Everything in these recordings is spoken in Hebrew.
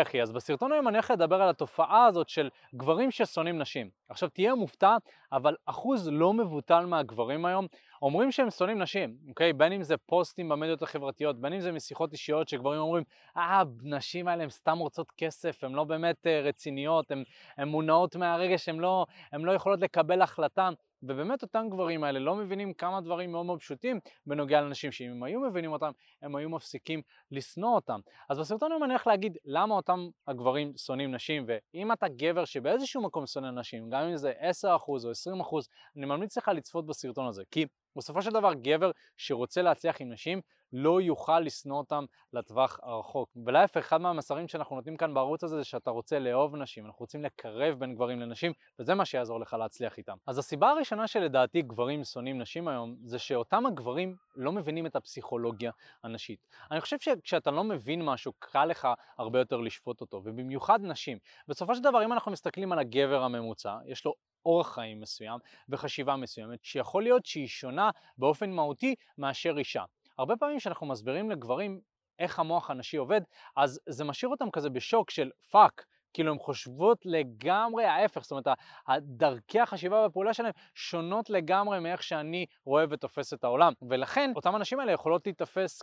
איך היא? אז בסרטון היום אני הולך לדבר על התופעה הזאת של גברים ששונאים נשים. עכשיו תהיה מופתע, אבל אחוז לא מבוטל מהגברים היום אומרים שהם שונאים נשים, אוקיי? בין אם זה פוסטים במדיות החברתיות, בין אם זה משיחות אישיות שגברים אומרים, אה, נשים האלה הן סתם רוצות כסף, הן לא באמת uh, רציניות, הן מונעות מהרגש, הן לא, לא יכולות לקבל החלטה. ובאמת אותם גברים האלה לא מבינים כמה דברים מאוד מאוד פשוטים בנוגע לנשים, שאם הם היו מבינים אותם, הם היו מפסיקים לשנוא אותם. אז בסרטון היום אני הולך להגיד למה אותם הגברים שונאים נשים, ואם אתה גבר שבאיזשהו מקום שונא נשים, גם אם זה 10% או 20%, אני ממליץ לך לצפות בסרטון הזה, כי בסופו של דבר גבר שרוצה להצליח עם נשים לא יוכל לשנוא אותם לטווח הרחוק. ולהפך, אחד מהמסרים שאנחנו נותנים כאן בערוץ הזה זה שאתה רוצה לאהוב נשים, אנחנו רוצים לקרב בין גברים לנשים, וזה מה שיעזור לך להצליח איתם. אז הסיבה הראשונה שלדעתי גברים שונאים נשים היום, זה שאותם הגברים לא מבינים את הפסיכולוגיה הנשית. אני חושב שכשאתה לא מבין משהו, קל לך הרבה יותר לשפוט אותו, ובמיוחד נשים. בסופו של דבר, אם אנחנו מסתכלים על הגבר הממוצע, יש לו אורח חיים מסוים וחשיבה מסוימת, שיכול להיות שהיא שונה באופן מהותי מאשר אישה. הרבה פעמים כשאנחנו מסבירים לגברים איך המוח הנשי עובד, אז זה משאיר אותם כזה בשוק של fuck, כאילו הן חושבות לגמרי ההפך, זאת אומרת, דרכי החשיבה והפעולה שלהם שונות לגמרי מאיך שאני רואה ותופס את העולם. ולכן אותם האנשים האלה יכולות להיתפס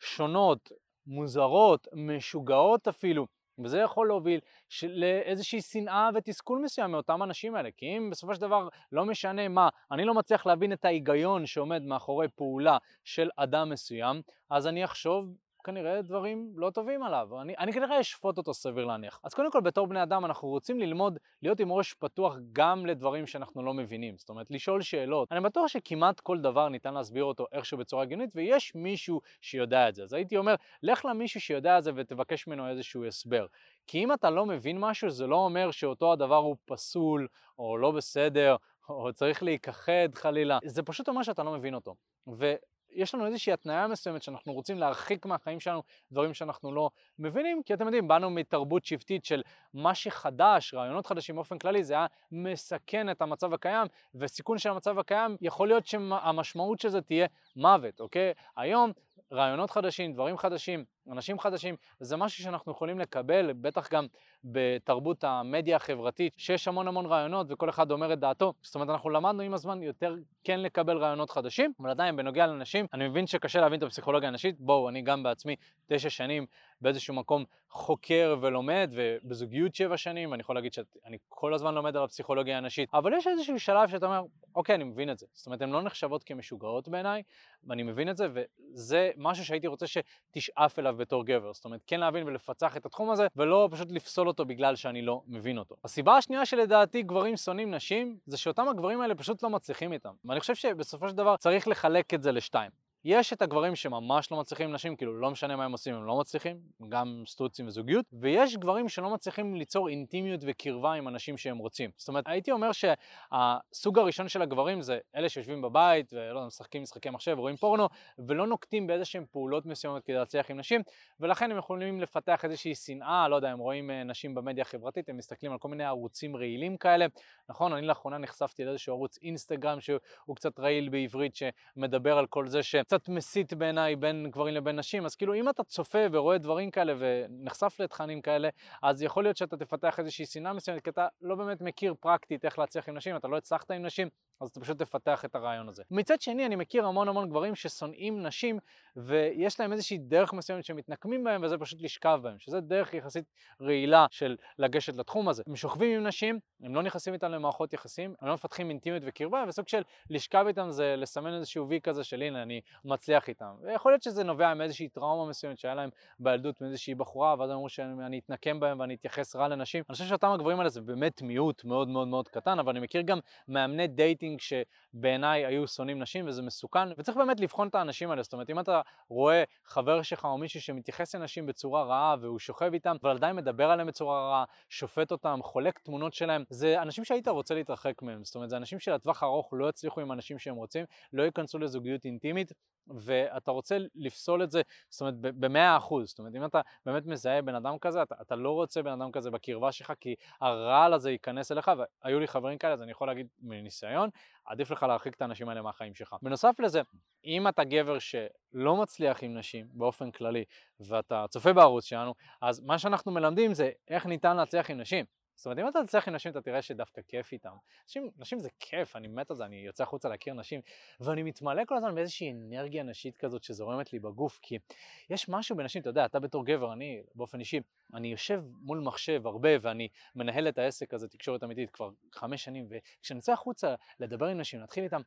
כשונות, מוזרות, משוגעות אפילו, וזה יכול להוביל לאיזושהי שנאה ותסכול מסוים מאותם אנשים האלה, כי אם בסופו של דבר לא משנה מה, אני לא מצליח להבין את ההיגיון שעומד מאחורי פעולה של אדם מסוים, אז אני אחשוב כנראה דברים לא טובים עליו, אני, אני כנראה אשפוט אותו סביר להניח. אז קודם כל בתור בני אדם אנחנו רוצים ללמוד להיות עם ראש פתוח גם לדברים שאנחנו לא מבינים, זאת אומרת לשאול שאלות. אני בטוח שכמעט כל דבר ניתן להסביר אותו איכשהו בצורה הגיונית ויש מישהו שיודע את זה. אז הייתי אומר, לך למישהו שיודע את זה ותבקש ממנו איזשהו הסבר. כי אם אתה לא מבין משהו זה לא אומר שאותו הדבר הוא פסול או לא בסדר או צריך להיכחד חלילה, זה פשוט אומר שאתה לא מבין אותו. ו... יש לנו איזושהי התניה מסוימת שאנחנו רוצים להרחיק מהחיים שלנו דברים שאנחנו לא מבינים, כי אתם יודעים, באנו מתרבות שבטית של מה שחדש, רעיונות חדשים באופן כללי, זה היה מסכן את המצב הקיים, וסיכון של המצב הקיים, יכול להיות שהמשמעות של זה תהיה מוות, אוקיי? היום רעיונות חדשים, דברים חדשים, אנשים חדשים, זה משהו שאנחנו יכולים לקבל, בטח גם בתרבות המדיה החברתית, שיש המון המון רעיונות וכל אחד אומר את דעתו. זאת אומרת, אנחנו למדנו עם הזמן יותר כן לקבל רעיונות חדשים, אבל עדיין בנוגע לנשים, אני מבין שקשה להבין את הפסיכולוגיה הנשית, בואו, אני גם בעצמי תשע שנים באיזשהו מקום חוקר ולומד, ובזוגיות שבע שנים, אני יכול להגיד שאני כל הזמן לומד על הפסיכולוגיה הנשית, אבל יש איזשהו שלב שאתה אומר, אוקיי, אני מבין את זה. זאת אומרת, הן לא נחשבות כמשוגעות בעיניי, ואני מבין את זה, וזה משהו שהייתי רוצה שתשאף אליו בתור גבר. זאת אומרת, כן להבין ולפצח את התחום הזה, ולא פשוט לפסול אותו בגלל שאני לא מבין אותו. הסיבה השנייה שלדעתי גברים שונאים נשים, זה שאותם הגברים האלה פשוט לא מצליחים איתם. ואני חושב שבסופו של דבר צריך לחלק את זה לשתיים. יש את הגברים שממש לא מצליחים עם נשים, כאילו לא משנה מה הם עושים, הם לא מצליחים, גם סטוצים וזוגיות, ויש גברים שלא מצליחים ליצור אינטימיות וקרבה עם אנשים שהם רוצים. זאת אומרת, הייתי אומר שהסוג הראשון של הגברים זה אלה שיושבים בבית ולא יודע, משחקים משחקי מחשב, רואים פורנו, ולא נוקטים באיזה שהם פעולות מסוימות כדי להצליח עם נשים, ולכן הם יכולים לפתח איזושהי שנאה, לא יודע, הם רואים אה, נשים במדיה החברתית, הם מסתכלים על כל מיני ערוצים רעילים כאלה. נכון, אני לאחרונה נחשפתי לאיזשהו ערוץ אינסטגרם שהוא קצת רעיל בעברית, שמדבר על כל זה ש... קצת מסית בעיניי בין גברים לבין נשים, אז כאילו אם אתה צופה ורואה דברים כאלה ונחשף לתכנים כאלה, אז יכול להיות שאתה תפתח איזושהי שנאה מסוימת, כי אתה לא באמת מכיר פרקטית איך להצליח עם נשים, אתה לא הצלחת עם נשים, אז אתה פשוט תפתח את הרעיון הזה. מצד שני, אני מכיר המון המון גברים ששונאים נשים, ויש להם איזושהי דרך מסוימת שמתנקמים בהם, וזה פשוט לשכב בהם, שזה דרך יחסית רעילה של לגשת לתחום הזה. הם שוכבים עם נשים, הם לא נכנסים איתם למערכות יחסים, הם לא מפתחים אינטימיות וקרבה, וסוג של לשכב איתם זה לסמן איזשהו וי כזה של הנה, אני מצליח איתם. ויכול להיות שזה נובע מאיזושהי טראומה מסוימת שהיה להם בילדות מאיזושהי בחורה, ואז אמרו שאני אתנקם בהם ואני אתייחס רע לנשים. אני חושב שאותם הגברים האלה זה באמת מיעוט מאוד מאוד מאוד קטן, אבל אני מכיר גם מאמני dating שבעיניי היו שונאים נשים וזה מסוכן, וצריך באמת לבחון את האנשים האלה. זאת אומרת, אם אתה רואה חבר שלך או מישהו שמתייחס לנשים בצורה רעה והוא שוכב איתם, אבל עדיין מדבר עליהם בצורה רעה, שופט אותם, חולק תמונות שלהם, זה אנשים שהיית רוצה להתרחק מהם. זאת אומרת, זה אנשים שלטווח ארוך לא יצליחו עם אנשים שהם רוצים, לא ייכנסו לזוגיות אינטימית, ואתה רוצה לפסול את זה, זאת אומרת, במאה אחוז, זאת אומרת, אם אתה באמת מזהה בן אדם כזה, אתה, אתה לא רוצה בן אדם כזה בקרבה שלך, כי הרעל הזה ייכנס אליך, והיו לי חברים כאלה, אז אני יכול להגיד מניסיון, עדיף לך להרחיק את האנשים האלה מהחיים שלך. בנוסף לזה, אם אתה גבר שלא מצליח עם נשים באופן כללי, ואתה צופה בערוץ שלנו, אז מה שאנחנו מלמדים זה איך ניתן להצליח עם נשים. זאת אומרת, אם אתה תצליח עם נשים, אתה תראה שדווקא כיף איתם. נשים, נשים זה כיף, אני מת על זה, אני יוצא החוצה להכיר נשים, ואני מתמלא כל הזמן באיזושהי אנרגיה נשית כזאת שזורמת לי בגוף, כי יש משהו בנשים, אתה יודע, אתה בתור גבר, אני באופן אישי, אני יושב מול מחשב הרבה, ואני מנהל את העסק הזה, תקשורת אמיתית, כבר חמש שנים, וכשאני יוצא החוצה לדבר עם נשים, להתחיל איתם,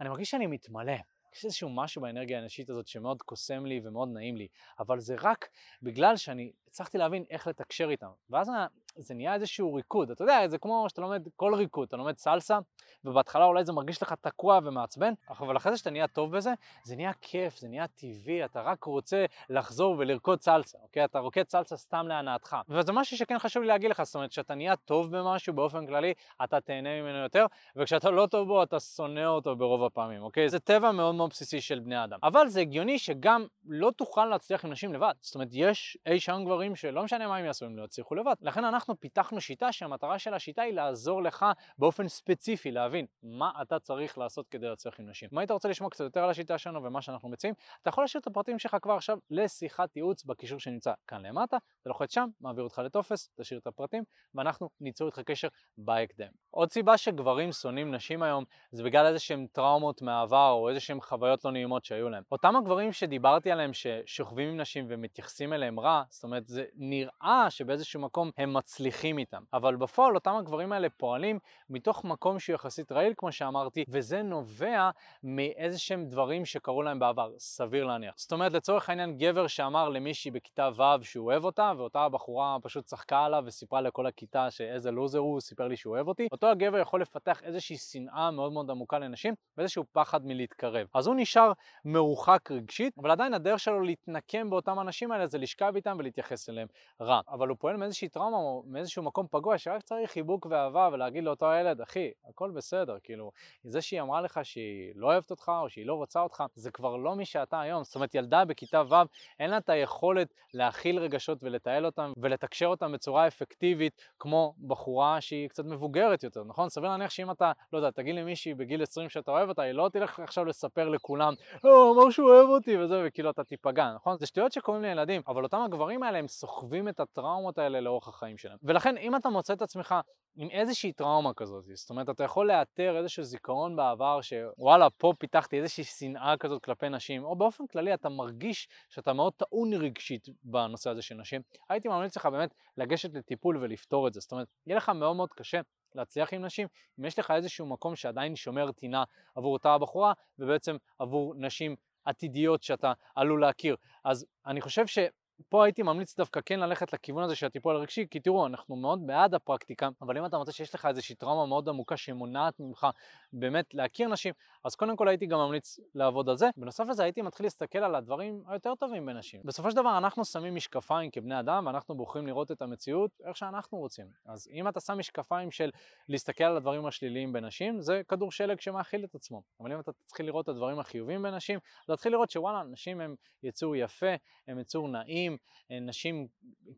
אני מרגיש שאני מתמלא. יש איזשהו משהו באנרגיה האנשית הזאת שמאוד קוסם לי ומאוד נעים לי, אבל זה רק בגלל שאני הצלחתי להבין איך לתקשר איתם. ואז זה נהיה איזשהו ריקוד, אתה יודע, זה כמו שאתה לומד כל ריקוד, אתה לומד סלסה, ובהתחלה אולי זה מרגיש לך תקוע ומעצבן, אבל אחרי זה שאתה נהיה טוב בזה, זה נהיה כיף, זה נהיה טבעי, אתה רק רוצה לחזור ולרקוד סלסה, אוקיי? אתה רוקד סלסה סתם להנאתך. וזה משהו שכן חשוב לי להגיד לך, זאת אומרת, כשאתה נהיה טוב במשהו באופן כללי, אתה תהנה ממנו יותר, וכשאתה לא טוב בו, אתה שונא אותו ברוב הפעמים, אוקיי? זה טבע מאוד מאוד בסיסי של בני אדם. אבל זה הגיוני שגם לא תוכל להצליח עם נשים לבד. זאת אומרת, יש אי שם גברים שלא משנה מה הם יעשו, הם לא יצליחו לבד. לכן אנחנו פיתחנו שיטה שהמטרה של השיטה היא לעזור לך באופן ספציפי להבין מה אתה צריך לעשות כדי להצליח עם נשים. אם היית רוצה לשמוע קצת יותר על השיטה שלנו ומה שאנחנו מציעים, אתה יכול להשאיר את הפרטים שלך כבר עכשיו לשיחת ייעוץ בקישור שנמצא כאן למטה, אתה לוחץ שם, מעביר אותך לטופס, תשאיר את הפרטים ואנחנו ניצור איתך קשר בהקדם. עוד סיבה שגברים שונאים נשים היום זה בגלל איזה שהם טראומות מהעבר או איזה שהם חוויות לא נעימות שהיו להם. אותם הגברים שדיברתי עליהם ששוכבים עם נשים ומתייחסים אליהם רע, זאת אומרת זה נראה שבאיזשהו מקום הם מצליחים איתם, אבל בפועל אותם הגברים האלה פועלים מתוך מקום שהוא יחסית רעיל כמו שאמרתי, וזה נובע מאיזה שהם דברים שקרו להם בעבר, סביר להניח. זאת אומרת לצורך העניין גבר שאמר למישהי בכיתה ו' שהוא אוהב אותה ואותה הבחורה פשוט צחקה עליו וסיפרה לכל הכיתה שאיזה לוזר הוא, סיפר לי שהוא אוהב אותי, אותו הגבר יכול לפתח איזושהי שנאה מאוד מאוד עמוקה לנשים ואיזשהו פחד מלהתקרב. אז הוא נשאר מרוחק רגשית, אבל עדיין הדרך שלו להתנקם באותם אנשים האלה זה לשכב איתם ולהתייחס אליהם רע. אבל הוא פועל מאיזושהי טראומה מאיזשהו מקום פגוע שרק צריך חיבוק ואהבה ולהגיד לאותו ילד, אחי, הכל בסדר, כאילו, זה שהיא אמרה לך שהיא לא אוהבת אותך או שהיא לא רוצה אותך, זה כבר לא מי שאתה היום. זאת אומרת, ילדה בכיתה ו', אין לה את היכולת להכיל רגשות ולתעל אותם ולתקשר אותם בצורה אפקטיבית כמו בחורה שהיא קצת מבוגרת יותר, נכון? סביר להניח שאם אתה, לא יודע, תגיד למישהי בגיל 20 שאתה אוהב אותה, היא לא תלך עכשיו לספר לכולם, הוא אמר שהוא אוהב אותי וזה, וכאילו אתה תיפגע, נכון? זה שטויות שקוראים לילדים, אבל אותם הגברים האלה הם סוחבים את הטראומות האלה לאורך החיים שלהם. ולכן אם אתה מוצא את עצמך עם איזושהי טראומה כזאת, זאת אומרת, אתה יכול לאתר איזשהו זיכרון בעבר שוואלה, פה פיתחתי איזושהי שנאה כזאת כלפי נשים, או באופן כללי אתה מרגיש שאתה מאוד טעון רגשית בנושא הזה של נשים, הייתי ממליץ לך באמת לגשת לטיפול ולפתור את זה. זאת אומרת, יהיה לך מאוד מאוד קשה להצליח עם נשים, אם יש לך איזשהו מקום שעדיין שומר טינה עבור אותה הבחורה, ובעצם עבור נשים עתידיות שאתה עלול להכיר. אז אני חושב ש... פה הייתי ממליץ דווקא כן ללכת לכיוון הזה של הטיפול הרגשי, כי תראו, אנחנו מאוד בעד הפרקטיקה, אבל אם אתה מוצא שיש לך איזושהי טראומה מאוד עמוקה שמונעת ממך באמת להכיר נשים, אז קודם כל הייתי גם ממליץ לעבוד על זה. בנוסף לזה הייתי מתחיל להסתכל על הדברים היותר טובים בנשים. בסופו של דבר אנחנו שמים משקפיים כבני אדם ואנחנו בוחרים לראות את המציאות איך שאנחנו רוצים. אז אם אתה שם משקפיים של להסתכל על הדברים השליליים בנשים, זה כדור שלג שמאכיל את עצמו. אבל אם אתה תתחיל לראות את הדברים החיוביים בנשים, תתחיל לראות שוואלה, נשים הם יצור יפה, הם יצור נעים, נשים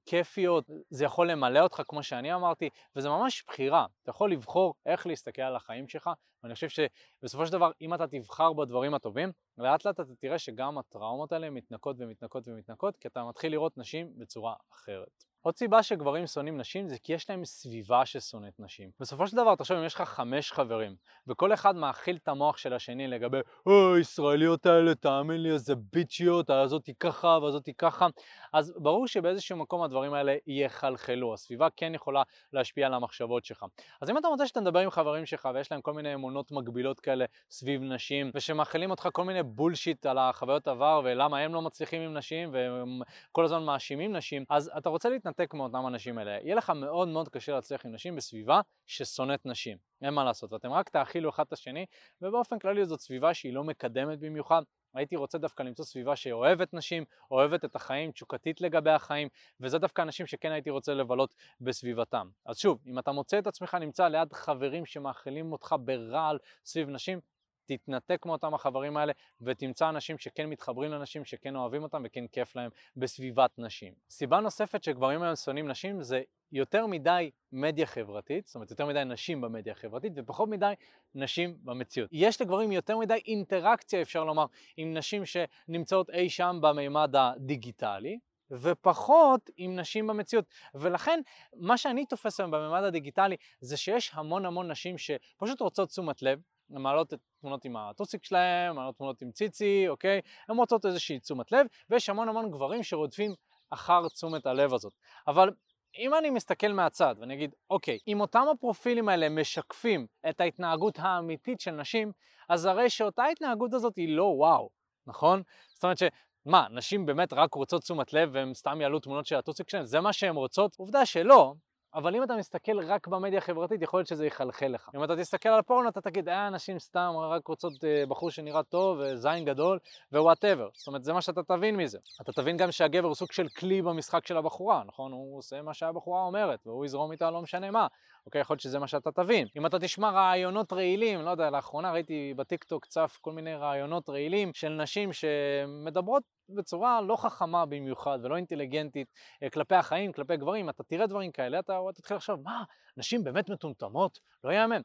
כיפיות, זה יכול למלא אותך כמו שאני אמרתי, וזה ממש בחירה. אתה יכול לבחור איך להסתכל על החיים שלך ואני חושב שבסופו של דבר, אם אתה תבחר בדברים הטובים, לאט לאט אתה תראה שגם הטראומות האלה מתנקות ומתנקות ומתנקות, כי אתה מתחיל לראות נשים בצורה אחרת. עוד סיבה שגברים שונאים נשים זה כי יש להם סביבה ששונאת נשים. בסופו של דבר, תחשוב אם יש לך חמש חברים, וכל אחד מאכיל את המוח של השני לגבי, אוי, ישראליות האלה, תאמין לי, איזה ביצ'יות, הזאתי ככה והזאתי ככה, אז ברור שבאיזשהו מקום הדברים האלה יחלחלו, הסביבה כן יכולה להשפיע על המחשבות שלך. אז אם אתה רוצה שאתה מדבר עם חברים שלך ויש להם כל מיני אמונות מגבילות כאלה סביב נשים, ושמאכילים אותך כל מיני בולשיט על החוויות עבר ולמה הם לא מצליחים עם נשים והם כל הזמן מאשימים נשים, אז אתה רוצה להתנתק מאותם אנשים האלה. יהיה לך מאוד מאוד קשה להצליח עם נשים בסביבה ששונאת נשים. אין מה לעשות, ואתם רק תאכילו אחד את השני, ובאופן כללי זאת סביבה שהיא לא מקדמת במיוחד. הייתי רוצה דווקא למצוא סביבה שאוהבת נשים, אוהבת את החיים, תשוקתית לגבי החיים, וזה דווקא אנשים שכן הייתי רוצה לבלות בסביבתם. אז שוב, אם אתה מוצא את עצמך נמצא ליד חברים שמאכילים אותך ברעל סביב נשים, תתנתק מאותם החברים האלה ותמצא אנשים שכן מתחברים לנשים, שכן אוהבים אותם וכן כיף להם בסביבת נשים. סיבה נוספת שגברים היום שונאים נשים זה יותר מדי מדיה חברתית, זאת אומרת יותר מדי נשים במדיה החברתית ופחות מדי נשים במציאות. יש לגברים יותר מדי אינטראקציה, אפשר לומר, עם נשים שנמצאות אי שם במימד הדיגיטלי, ופחות עם נשים במציאות. ולכן, מה שאני תופס היום בממד הדיגיטלי זה שיש המון המון נשים שפשוט רוצות תשומת לב, הן מעלות את תמונות עם הטוסיק שלהם, מעלות תמונות עם ציצי, אוקיי? הן רוצות איזושהי תשומת לב, ויש המון המון גברים שרודפים אחר תשומת הלב הזאת. אבל אם אני מסתכל מהצד ואני אגיד, אוקיי, אם אותם הפרופילים האלה משקפים את ההתנהגות האמיתית של נשים, אז הרי שאותה התנהגות הזאת היא לא וואו, נכון? זאת אומרת ש... מה, נשים באמת רק רוצות תשומת לב והן סתם יעלו תמונות של הטוסיק שלהן? זה מה שהן רוצות? עובדה שלא, אבל אם אתה מסתכל רק במדיה החברתית, יכול להיות שזה יחלחל לך. אם אתה תסתכל על פורנו, אתה תגיד, אה, נשים סתם רק רוצות אה, בחור שנראה טוב, וזין גדול, whatever. זאת אומרת, זה מה שאתה תבין מזה. אתה תבין גם שהגבר הוא סוג של כלי במשחק של הבחורה, נכון? הוא עושה מה שהבחורה אומרת, והוא יזרום איתה לא משנה מה. אוקיי, יכול להיות שזה מה שאתה תבין. אם אתה תשמע רעיונות רעילים, לא יודע, לאחרונה ראיתי בטיקטוק צף כל מיני רעיונות רעילים של נשים שמדברות בצורה לא חכמה במיוחד ולא אינטליגנטית אה, כלפי החיים, כלפי גברים, אתה תראה דברים כאלה, אתה תתחיל לחשוב, מה, נשים באמת מטומטמות? לא יאמן.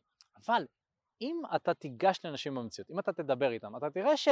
אבל אם אתה תיגש לנשים במציאות, אם אתה תדבר איתן, אתה תראה ש...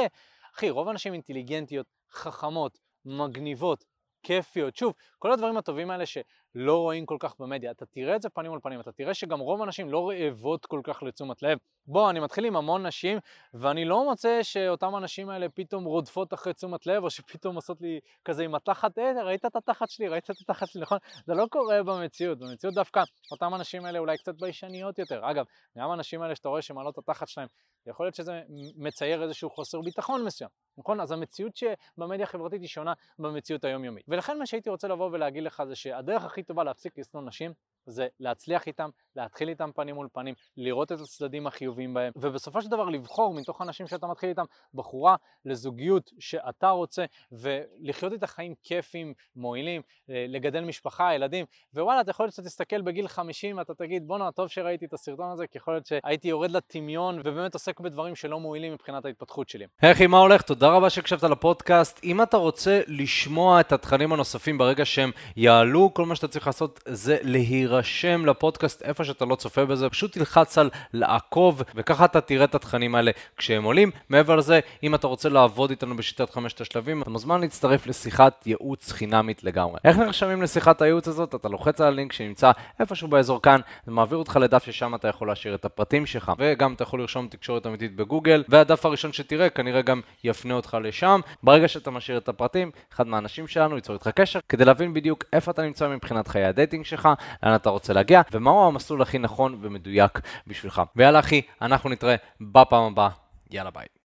אחי, רוב הנשים אינטליגנטיות, חכמות, מגניבות, כיפיות. שוב, כל הדברים הטובים האלה שלא רואים כל כך במדיה, אתה תראה את זה פנים מול פנים, אתה תראה שגם רוב הנשים לא רעבות כל כך לתשומת לב. בוא, אני מתחיל עם המון נשים, ואני לא מוצא שאותם הנשים האלה פתאום רודפות אחרי תשומת לב, או שפתאום עושות לי כזה עם התחת, אה, ראית את התחת שלי, ראית את התחת שלי, נכון? זה לא קורה במציאות, במציאות דווקא אותם הנשים האלה אולי קצת ביישניות יותר. אגב, גם הנשים האלה שאתה רואה שמעלות את התחת שלהם, יכול להיות שזה מצייר איזשהו חוסר ביטחון מסוים, נכון? אז המציאות שבמדיה החברתית היא שונה במציאות היומיומית. ולכן מה שהייתי רוצה לבוא ולהגיד לך זה שהדרך הכי טובה להפסיק לשנוא נשים זה להצליח איתם, להתחיל איתם פנים מול פנים, לראות את הצדדים החיוביים בהם, ובסופו של דבר לבחור מתוך אנשים שאתה מתחיל איתם בחורה לזוגיות שאתה רוצה, ולחיות איתה חיים כיפים, מועילים, אה, לגדל משפחה, ילדים, ווואלה, אתה יכול להיות שאתה תסתכל בגיל 50, אתה תגיד, בואנה, טוב שראיתי את הסרטון הזה, כי יכול להיות שהייתי יורד לטמיון, ובאמת עוסק בדברים שלא מועילים מבחינת ההתפתחות שלי. היי אחי, מה הולך? תודה רבה שהקשבת לפודקאסט. אם אתה רוצה לשמוע את התכנים הנוספים ברגע שהם יעלו, כל מה שאתה צריך לעשות זה להירשם. להירשם לפודקאסט איפה שאתה לא צופה בזה, פשוט תלחץ על לעקוב, וככה אתה תראה את התכנים האלה כשהם עולים. מעבר לזה, אם אתה רוצה לעבוד איתנו בשיטת חמשת השלבים, אתה מוזמן להצטרף לשיחת ייעוץ חינמית לגמרי. איך נרשמים לשיחת הייעוץ הזאת? אתה לוחץ על הלינק שנמצא איפשהו באזור כאן, זה מעביר אותך לדף ששם אתה יכול להשאיר את הפרטים שלך, וגם אתה יכול לרשום תקשורת אמיתית בגוגל, והדף הראשון שתראה כנראה גם יפנה אותך לשם. ברגע שאתה משאיר את הפרטים, אחד מהאנשים שלנו ייצור איתך קשר כדי להבין בדיוק איפה אתה נמצא מבחינת חיי ה dating שלך, לאן אתה רוצה להגיע, ומהו המסלול הכי נכון ומדויק בשבילך. ויאללה אחי, אנחנו נתראה בפעם הבאה. יאללה ביי.